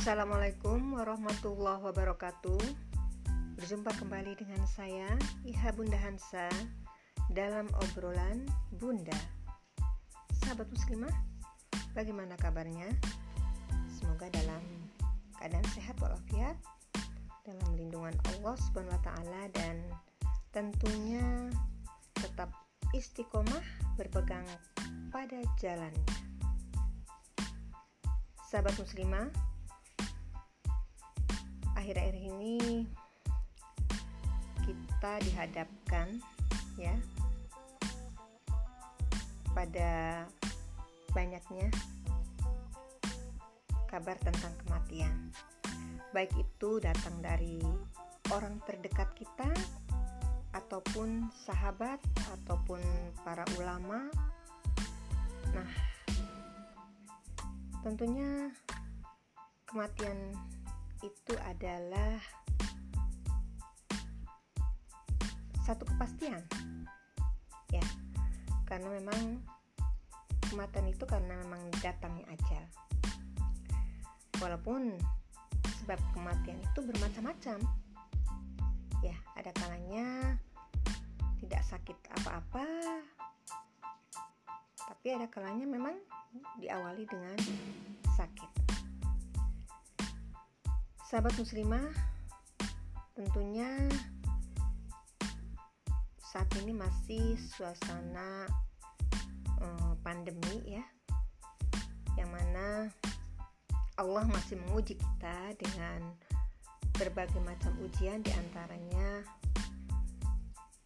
Assalamualaikum warahmatullahi wabarakatuh. Berjumpa kembali dengan saya Iha Bunda Hansa Dalam obrolan Bunda. Sahabat muslimah Bagaimana kabarnya? Semoga dalam keadaan sehat walafiat Dalam lindungan Allah subhanahu wa ta'ala Dan tentunya tetap istiqomah berpegang pada jalannya. Sahabat muslimah akhir-akhir ini kita dihadapkan ya pada banyaknya kabar tentang kematian. Baik itu datang dari orang terdekat kita ataupun sahabat ataupun para ulama. Nah, tentunya kematian adalah satu kepastian. Ya karena memang kematian itu karena memang datangnya ajal. Walaupun sebab kematian itu bermacam-macam. Ya ada kalanya tidak sakit apa-apa tapi ada kalanya memang diawali dengan sakit Sahabat muslimah, tentunya saat ini masih suasana eh, pandemi ya. Yang mana Allah masih menguji kita dengan berbagai macam ujian di antaranya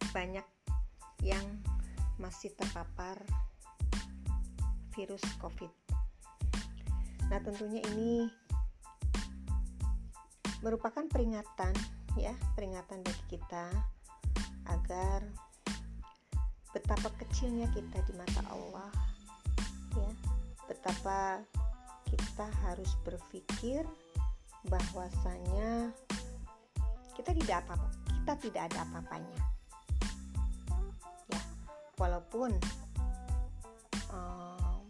banyak yang masih terpapar virus COVID. Nah, tentunya ini merupakan peringatan ya, peringatan bagi kita agar betapa kecilnya kita di mata Allah ya, betapa kita harus berpikir bahwasanya kita tidak apa kita tidak ada apa-apanya. Ya walaupun um,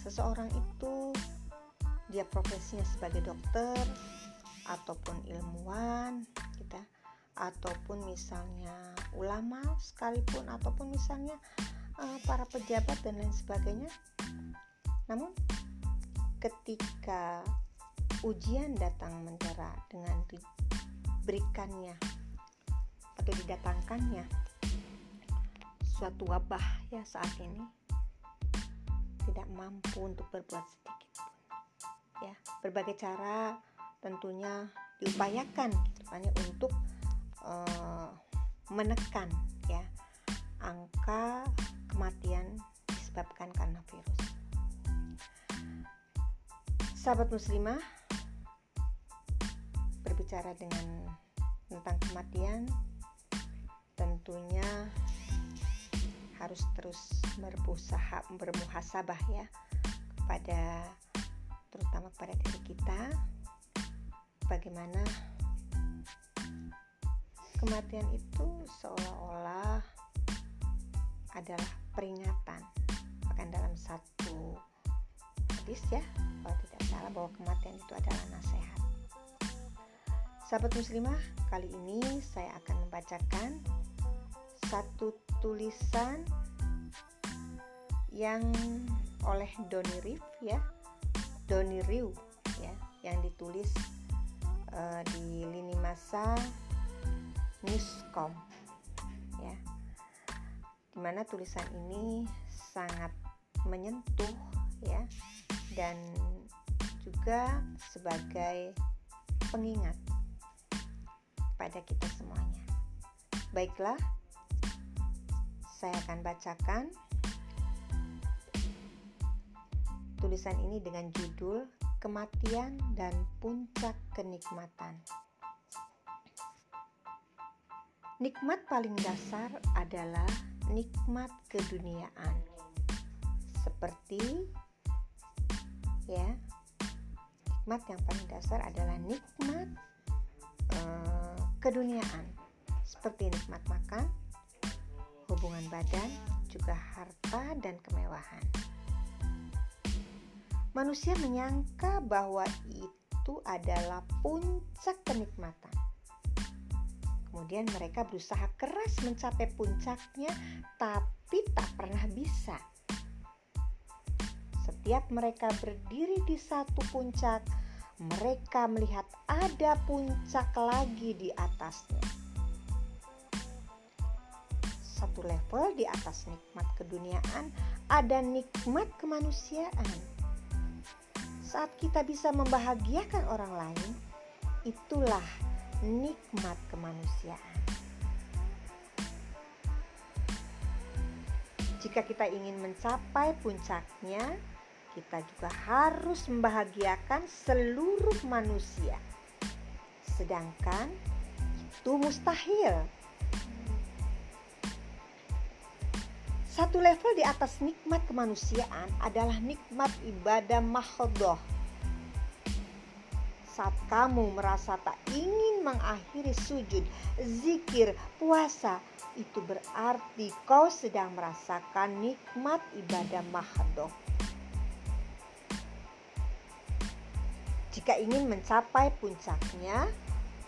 seseorang itu dia profesinya sebagai dokter ataupun ilmuwan kita ataupun misalnya ulama sekalipun ataupun misalnya uh, para pejabat dan lain sebagainya. Namun ketika ujian datang mendera dengan diberikannya atau didatangkannya suatu wabah ya saat ini tidak mampu untuk berbuat sedikit ya berbagai cara tentunya diupayakan gitu kan ya untuk uh, menekan ya angka kematian disebabkan karena virus. Sahabat muslimah berbicara dengan tentang kematian tentunya harus terus berusaha bermuhasabah ya kepada terutama kepada diri kita bagaimana kematian itu seolah-olah adalah peringatan. Bahkan dalam satu hadis ya kalau tidak salah bahwa kematian itu adalah nasihat. Sahabat muslimah kali ini saya akan membacakan satu tulisan yang oleh Doni Rif ya Doni Riu ya yang ditulis uh, di lini masa Newscom ya. Di mana tulisan ini sangat menyentuh ya dan juga sebagai pengingat pada kita semuanya. Baiklah saya akan bacakan tulisan ini dengan judul kematian dan puncak kenikmatan. Nikmat paling dasar adalah nikmat keduniaan. Seperti ya, nikmat yang paling dasar adalah nikmat eh, keduniaan. Seperti nikmat makan, hubungan badan, juga harta dan kemewahan. Manusia menyangka bahwa itu adalah puncak kenikmatan. Kemudian mereka berusaha keras mencapai puncaknya, tapi tak pernah bisa. Setiap mereka berdiri di satu puncak, mereka melihat ada puncak lagi di atasnya. Satu level di atas nikmat keduniaan, ada nikmat kemanusiaan. Saat kita bisa membahagiakan orang lain, itulah nikmat kemanusiaan. Jika kita ingin mencapai puncaknya, kita juga harus membahagiakan seluruh manusia. Sedangkan itu mustahil. Satu level di atas nikmat kemanusiaan adalah nikmat ibadah mahdoh saat kamu merasa tak ingin mengakhiri sujud, zikir, puasa, itu berarti kau sedang merasakan nikmat ibadah mahdoh. Jika ingin mencapai puncaknya,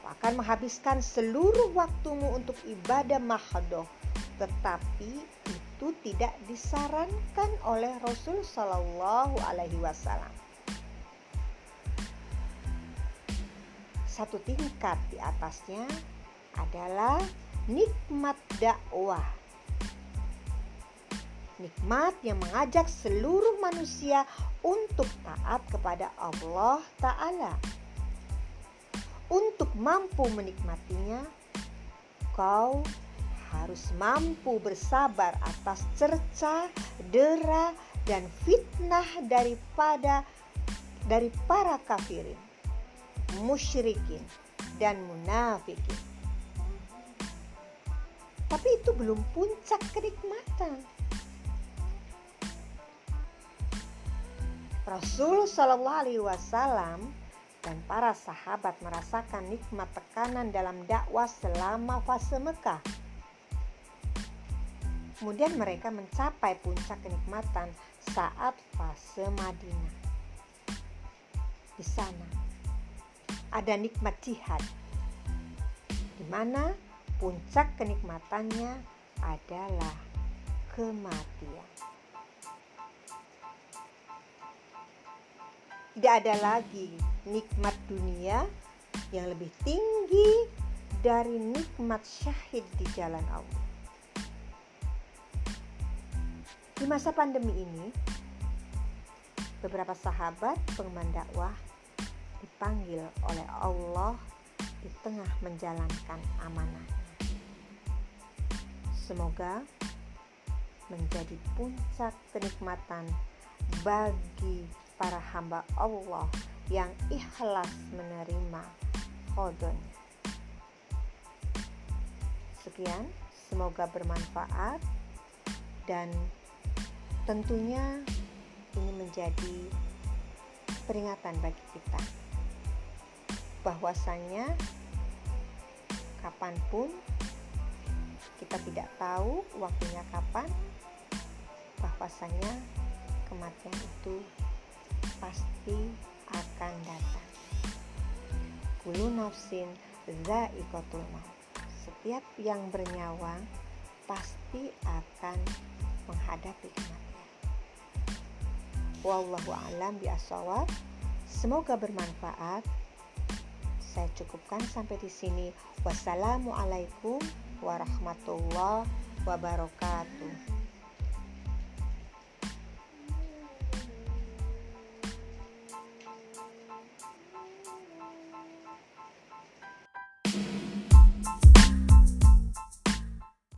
akan menghabiskan seluruh waktumu untuk ibadah mahdoh. Tetapi itu tidak disarankan oleh Rasul Shallallahu Alaihi Wasallam. satu tingkat di atasnya adalah nikmat dakwah. Nikmat yang mengajak seluruh manusia untuk taat kepada Allah Ta'ala. Untuk mampu menikmatinya, kau harus mampu bersabar atas cerca, dera, dan fitnah daripada dari para kafirin musyrikin dan munafikin. Tapi itu belum puncak kenikmatan. Rasul Shallallahu Alaihi Wasallam dan para sahabat merasakan nikmat tekanan dalam dakwah selama fase Mekah. Kemudian mereka mencapai puncak kenikmatan saat fase Madinah. Di sana ada nikmat jihad, di mana puncak kenikmatannya adalah kematian. Tidak ada lagi nikmat dunia yang lebih tinggi dari nikmat syahid di jalan Allah. Di masa pandemi ini, beberapa sahabat pengemban dakwah dipanggil oleh Allah di tengah menjalankan amanahnya. Semoga menjadi puncak kenikmatan bagi para hamba Allah yang ikhlas menerima khodonya. Sekian, semoga bermanfaat dan tentunya ini menjadi peringatan bagi kita bahwasanya kapan pun kita tidak tahu waktunya kapan bahwasanya kematian itu pasti akan datang. Kulu nafsin za'iqatul maut. Setiap yang bernyawa pasti akan menghadapi kematian wallahu alam bi semoga bermanfaat saya cukupkan sampai di sini. Wassalamualaikum warahmatullahi wabarakatuh.